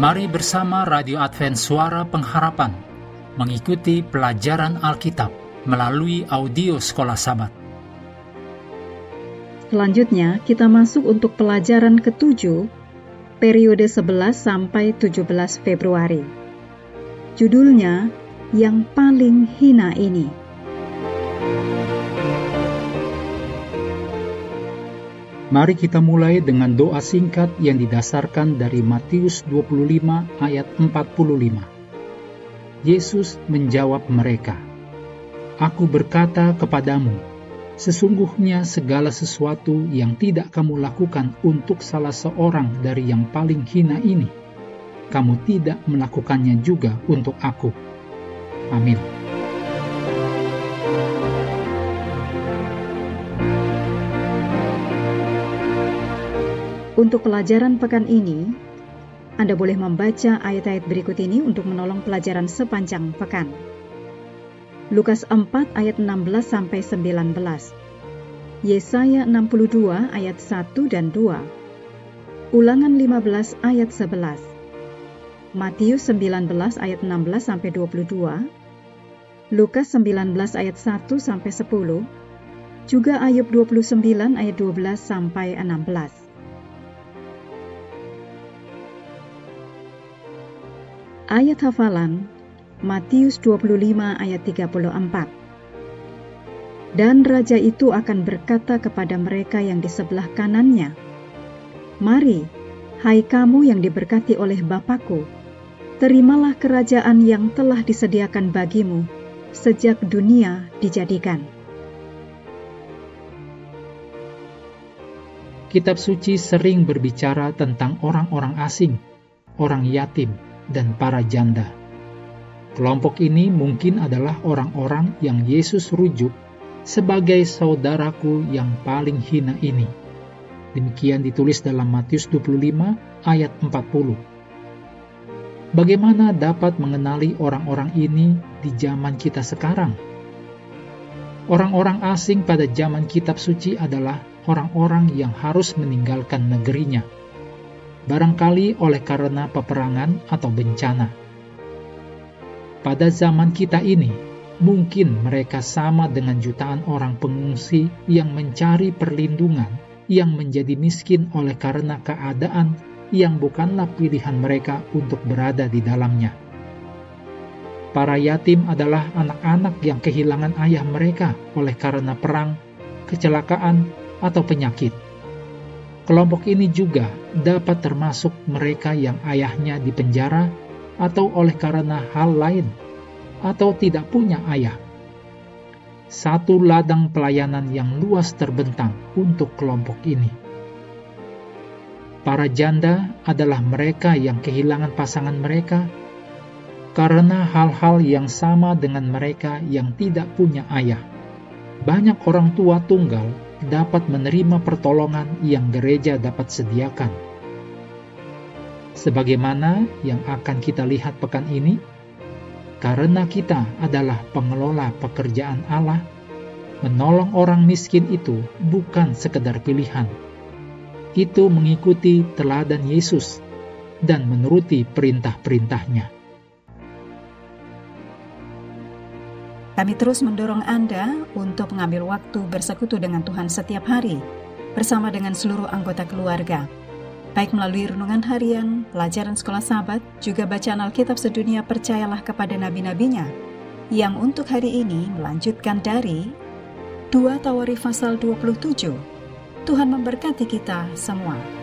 Mari bersama Radio Advent Suara Pengharapan mengikuti pelajaran Alkitab melalui audio Sekolah Sabat. Selanjutnya, kita masuk untuk pelajaran ketujuh, periode 11 sampai 17 Februari. Judulnya, Yang Paling Hina Ini. Mari kita mulai dengan doa singkat yang didasarkan dari Matius 25 ayat 45. Yesus menjawab mereka, Aku berkata kepadamu, sesungguhnya segala sesuatu yang tidak kamu lakukan untuk salah seorang dari yang paling hina ini, kamu tidak melakukannya juga untuk aku. Amin. Untuk pelajaran pekan ini, Anda boleh membaca ayat-ayat berikut ini untuk menolong pelajaran sepanjang pekan. Lukas 4 ayat 16 sampai 19. Yesaya 62 ayat 1 dan 2. Ulangan 15 ayat 11. Matius 19 ayat 16 sampai 22. Lukas 19 ayat 1 sampai 10. Juga Ayub 29 ayat 12 sampai 16. Ayat hafalan Matius 25 ayat 34 Dan raja itu akan berkata kepada mereka yang di sebelah kanannya, Mari, hai kamu yang diberkati oleh Bapakku, terimalah kerajaan yang telah disediakan bagimu sejak dunia dijadikan. Kitab suci sering berbicara tentang orang-orang asing, orang yatim, dan para janda. Kelompok ini mungkin adalah orang-orang yang Yesus rujuk sebagai saudaraku yang paling hina ini. Demikian ditulis dalam Matius 25 ayat 40. Bagaimana dapat mengenali orang-orang ini di zaman kita sekarang? Orang-orang asing pada zaman kitab suci adalah orang-orang yang harus meninggalkan negerinya barangkali oleh karena peperangan atau bencana. Pada zaman kita ini, mungkin mereka sama dengan jutaan orang pengungsi yang mencari perlindungan yang menjadi miskin oleh karena keadaan yang bukanlah pilihan mereka untuk berada di dalamnya. Para yatim adalah anak-anak yang kehilangan ayah mereka oleh karena perang, kecelakaan, atau penyakit Kelompok ini juga dapat termasuk mereka yang ayahnya dipenjara atau oleh karena hal lain atau tidak punya ayah. Satu ladang pelayanan yang luas terbentang untuk kelompok ini. Para janda adalah mereka yang kehilangan pasangan mereka karena hal-hal yang sama dengan mereka yang tidak punya ayah. Banyak orang tua tunggal dapat menerima pertolongan yang gereja dapat sediakan. Sebagaimana yang akan kita lihat pekan ini, karena kita adalah pengelola pekerjaan Allah, menolong orang miskin itu bukan sekedar pilihan. Itu mengikuti teladan Yesus dan menuruti perintah-perintahnya. Kami terus mendorong Anda untuk mengambil waktu bersekutu dengan Tuhan setiap hari bersama dengan seluruh anggota keluarga. Baik melalui renungan harian, pelajaran sekolah sahabat, juga bacaan Alkitab sedunia percayalah kepada nabi-nabinya, yang untuk hari ini melanjutkan dari 2 Tawari pasal 27. Tuhan memberkati kita semua.